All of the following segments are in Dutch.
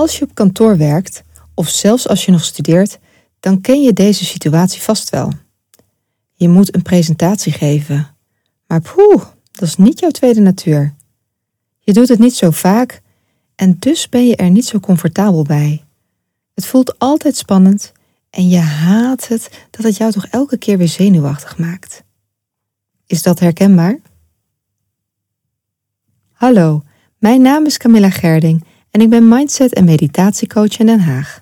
Als je op kantoor werkt, of zelfs als je nog studeert, dan ken je deze situatie vast wel. Je moet een presentatie geven. Maar poeh, dat is niet jouw tweede natuur. Je doet het niet zo vaak en dus ben je er niet zo comfortabel bij. Het voelt altijd spannend en je haat het dat het jou toch elke keer weer zenuwachtig maakt. Is dat herkenbaar? Hallo, mijn naam is Camilla Gerding en ik ben mindset- en meditatiecoach in Den Haag.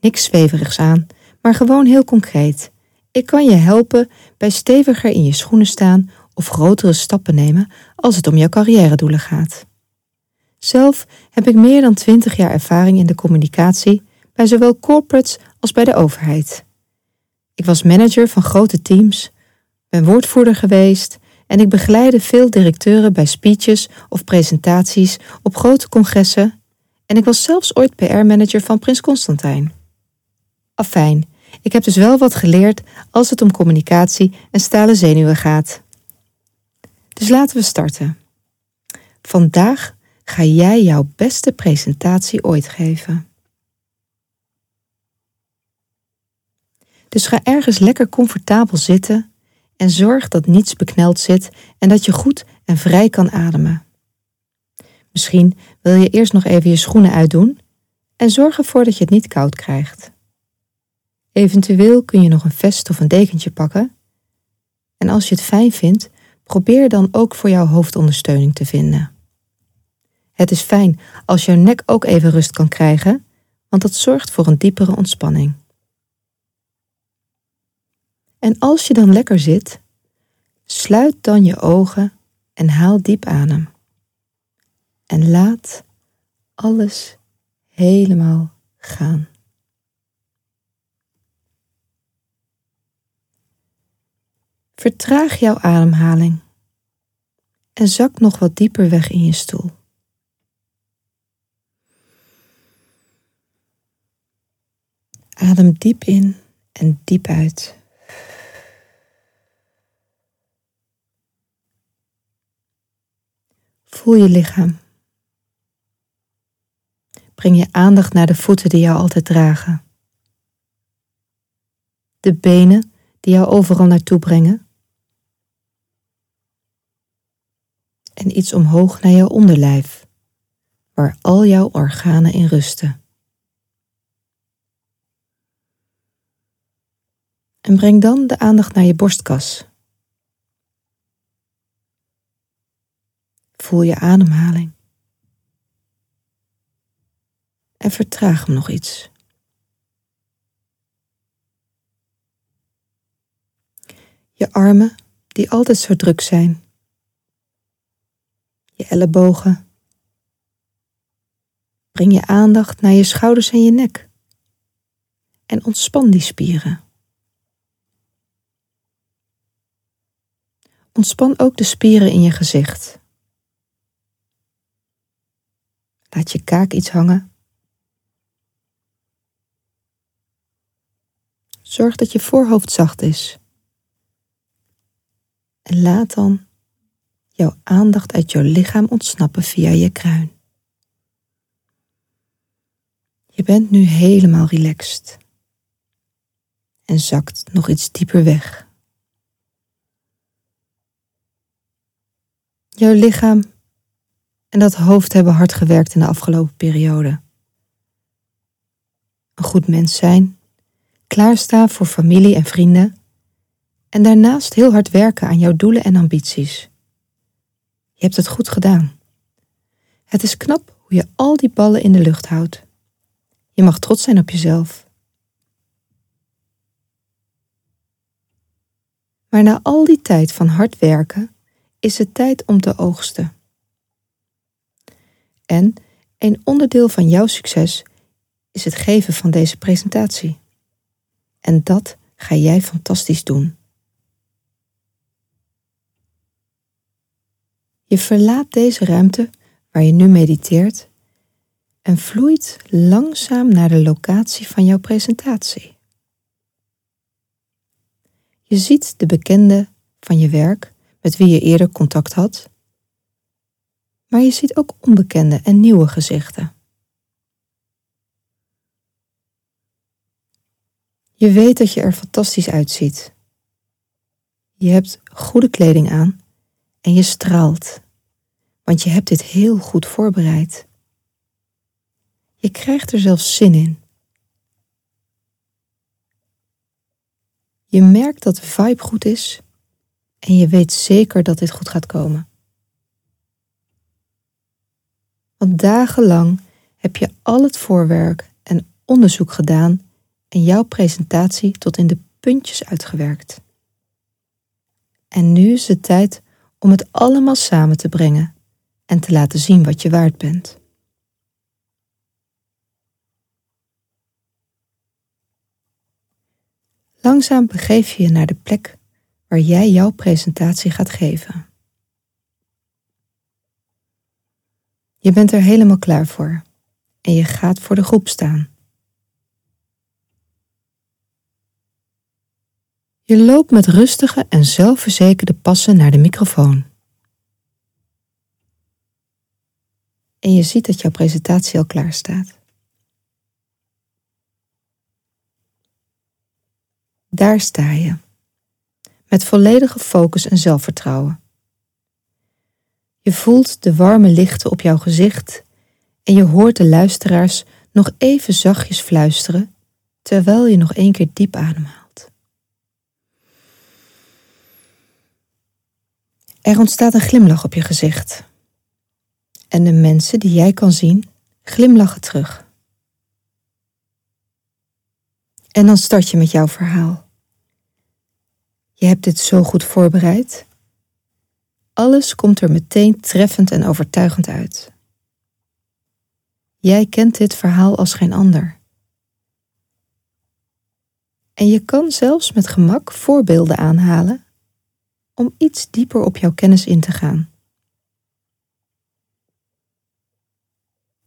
Niks zweverigs aan, maar gewoon heel concreet. Ik kan je helpen bij steviger in je schoenen staan of grotere stappen nemen als het om jouw carrière-doelen gaat. Zelf heb ik meer dan 20 jaar ervaring in de communicatie bij zowel corporates als bij de overheid. Ik was manager van grote teams, ben woordvoerder geweest en ik begeleide veel directeuren bij speeches of presentaties op grote congressen en ik was zelfs ooit PR-manager van Prins Constantijn. Afijn, ik heb dus wel wat geleerd als het om communicatie en stalen zenuwen gaat. Dus laten we starten. Vandaag ga jij jouw beste presentatie ooit geven. Dus ga ergens lekker comfortabel zitten en zorg dat niets bekneld zit en dat je goed en vrij kan ademen. Misschien wil je eerst nog even je schoenen uitdoen en zorg ervoor dat je het niet koud krijgt. Eventueel kun je nog een vest of een dekentje pakken. En als je het fijn vindt, probeer dan ook voor jouw hoofdondersteuning te vinden. Het is fijn als jouw nek ook even rust kan krijgen, want dat zorgt voor een diepere ontspanning. En als je dan lekker zit, sluit dan je ogen en haal diep adem. En laat alles helemaal gaan. Vertraag jouw ademhaling en zak nog wat dieper weg in je stoel. Adem diep in en diep uit. Voel je lichaam. Breng je aandacht naar de voeten die jou altijd dragen. De benen die jou overal naartoe brengen. En iets omhoog naar jouw onderlijf, waar al jouw organen in rusten. En breng dan de aandacht naar je borstkas. Voel je ademhaling. En vertraag hem nog iets. Je armen die altijd zo druk zijn. Je ellebogen. Breng je aandacht naar je schouders en je nek. En ontspan die spieren. Ontspan ook de spieren in je gezicht. Laat je kaak iets hangen. Zorg dat je voorhoofd zacht is. En laat dan jouw aandacht uit jouw lichaam ontsnappen via je kruin. Je bent nu helemaal relaxed en zakt nog iets dieper weg. Jouw lichaam en dat hoofd hebben hard gewerkt in de afgelopen periode. Een goed mens zijn, klaarstaan voor familie en vrienden en daarnaast heel hard werken aan jouw doelen en ambities. Je hebt het goed gedaan. Het is knap hoe je al die ballen in de lucht houdt. Je mag trots zijn op jezelf. Maar na al die tijd van hard werken is het tijd om te oogsten. En een onderdeel van jouw succes is het geven van deze presentatie. En dat ga jij fantastisch doen. Je verlaat deze ruimte waar je nu mediteert en vloeit langzaam naar de locatie van jouw presentatie. Je ziet de bekende van je werk met wie je eerder contact had maar je ziet ook onbekende en nieuwe gezichten. Je weet dat je er fantastisch uitziet. Je hebt goede kleding aan en je straalt, want je hebt dit heel goed voorbereid. Je krijgt er zelfs zin in. Je merkt dat de vibe goed is en je weet zeker dat dit goed gaat komen. Want dagenlang heb je al het voorwerk en onderzoek gedaan en jouw presentatie tot in de puntjes uitgewerkt. En nu is het tijd om het allemaal samen te brengen en te laten zien wat je waard bent. Langzaam begeef je je naar de plek waar jij jouw presentatie gaat geven. Je bent er helemaal klaar voor en je gaat voor de groep staan. Je loopt met rustige en zelfverzekerde passen naar de microfoon. En je ziet dat jouw presentatie al klaar staat. Daar sta je, met volledige focus en zelfvertrouwen. Je voelt de warme lichten op jouw gezicht en je hoort de luisteraars nog even zachtjes fluisteren terwijl je nog één keer diep ademhaalt. Er ontstaat een glimlach op je gezicht. En de mensen die jij kan zien glimlachen terug. En dan start je met jouw verhaal. Je hebt dit zo goed voorbereid. Alles komt er meteen treffend en overtuigend uit. Jij kent dit verhaal als geen ander. En je kan zelfs met gemak voorbeelden aanhalen om iets dieper op jouw kennis in te gaan.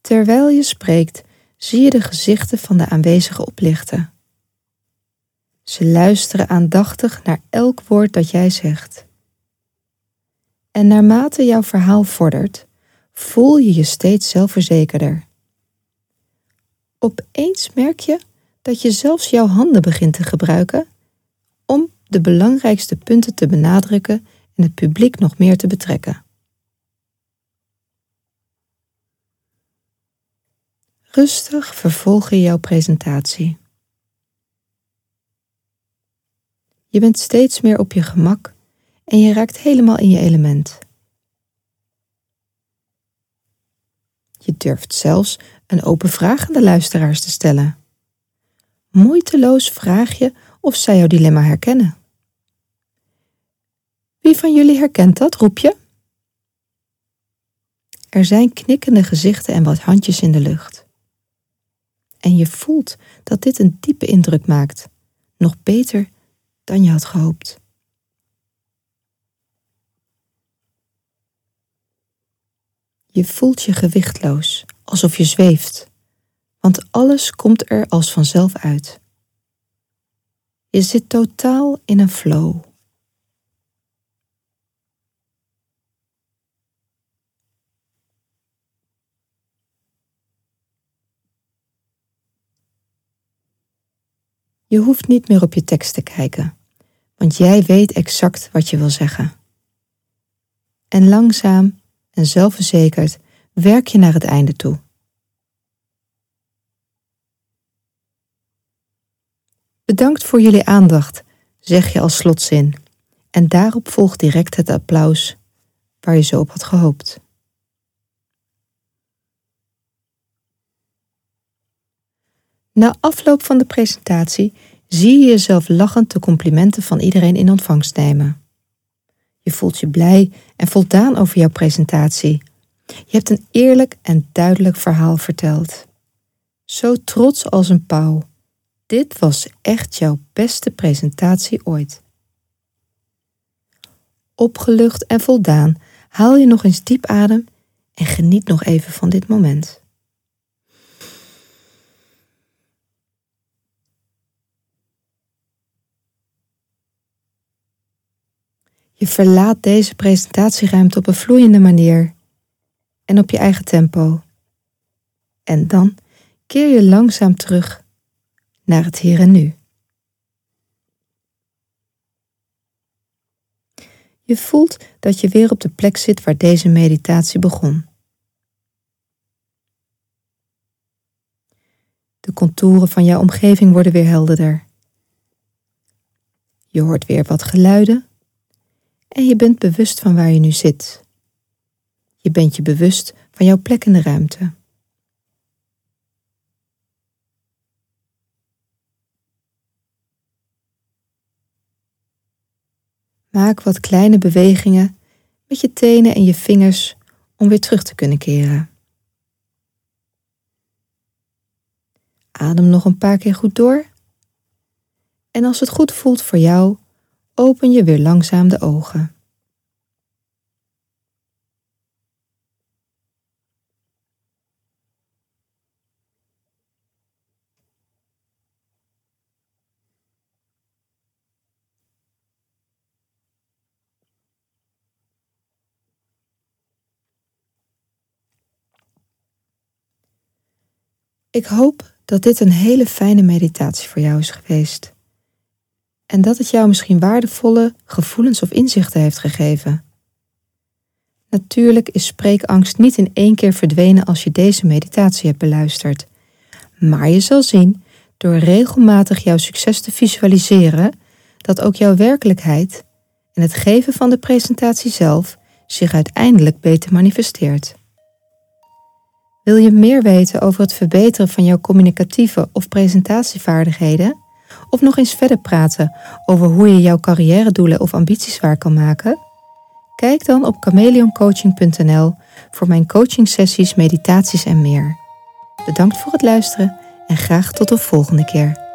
Terwijl je spreekt, zie je de gezichten van de aanwezigen oplichten. Ze luisteren aandachtig naar elk woord dat jij zegt. En naarmate jouw verhaal vordert, voel je je steeds zelfverzekerder. Opeens merk je dat je zelfs jouw handen begint te gebruiken om de belangrijkste punten te benadrukken en het publiek nog meer te betrekken. Rustig vervolg je jouw presentatie. Je bent steeds meer op je gemak en je raakt helemaal in je element. Je durft zelfs een open vraag aan de luisteraars te stellen. Moeiteloos vraag je of zij jouw dilemma herkennen. Wie van jullie herkent dat, roep je? Er zijn knikkende gezichten en wat handjes in de lucht. En je voelt dat dit een diepe indruk maakt, nog beter dan je had gehoopt. Je voelt je gewichtloos, alsof je zweeft, want alles komt er als vanzelf uit. Je zit totaal in een flow. Je hoeft niet meer op je tekst te kijken, want jij weet exact wat je wil zeggen. En langzaam en zelfverzekerd werk je naar het einde toe. Bedankt voor jullie aandacht, zeg je als slotzin, en daarop volgt direct het applaus waar je zo op had gehoopt. Na afloop van de presentatie zie je jezelf lachend de complimenten van iedereen in ontvangst nemen. Je voelt je blij en voldaan over jouw presentatie. Je hebt een eerlijk en duidelijk verhaal verteld. Zo trots als een pauw. Dit was echt jouw beste presentatie ooit. Opgelucht en voldaan haal je nog eens diep adem en geniet nog even van dit moment. Je verlaat deze presentatieruimte op een vloeiende manier en op je eigen tempo. En dan keer je langzaam terug naar het hier en nu. Je voelt dat je weer op de plek zit waar deze meditatie begon. De contouren van jouw omgeving worden weer helderder. Je hoort weer wat geluiden en je bent bewust van waar je nu zit. Je bent je bewust van jouw plek in de ruimte. Maak wat kleine bewegingen met je tenen en je vingers om weer terug te kunnen keren. Adem nog een paar keer goed door. En als het goed voelt voor jou, open je weer langzaam de ogen. Ik hoop dat dit een hele fijne meditatie voor jou is geweest. En dat het jou misschien waardevolle gevoelens of inzichten heeft gegeven. Natuurlijk is spreekangst niet in één keer verdwenen als je deze meditatie hebt beluisterd. Maar je zal zien, door regelmatig jouw succes te visualiseren, dat ook jouw werkelijkheid en het geven van de presentatie zelf zich uiteindelijk beter manifesteert. Wil je meer weten over het verbeteren van jouw communicatieve of presentatievaardigheden? Of nog eens verder praten over hoe je jouw carrière-doelen of ambities waar kan maken? Kijk dan op chameleoncoaching.nl voor mijn coachingsessies, meditaties en meer. Bedankt voor het luisteren en graag tot de volgende keer.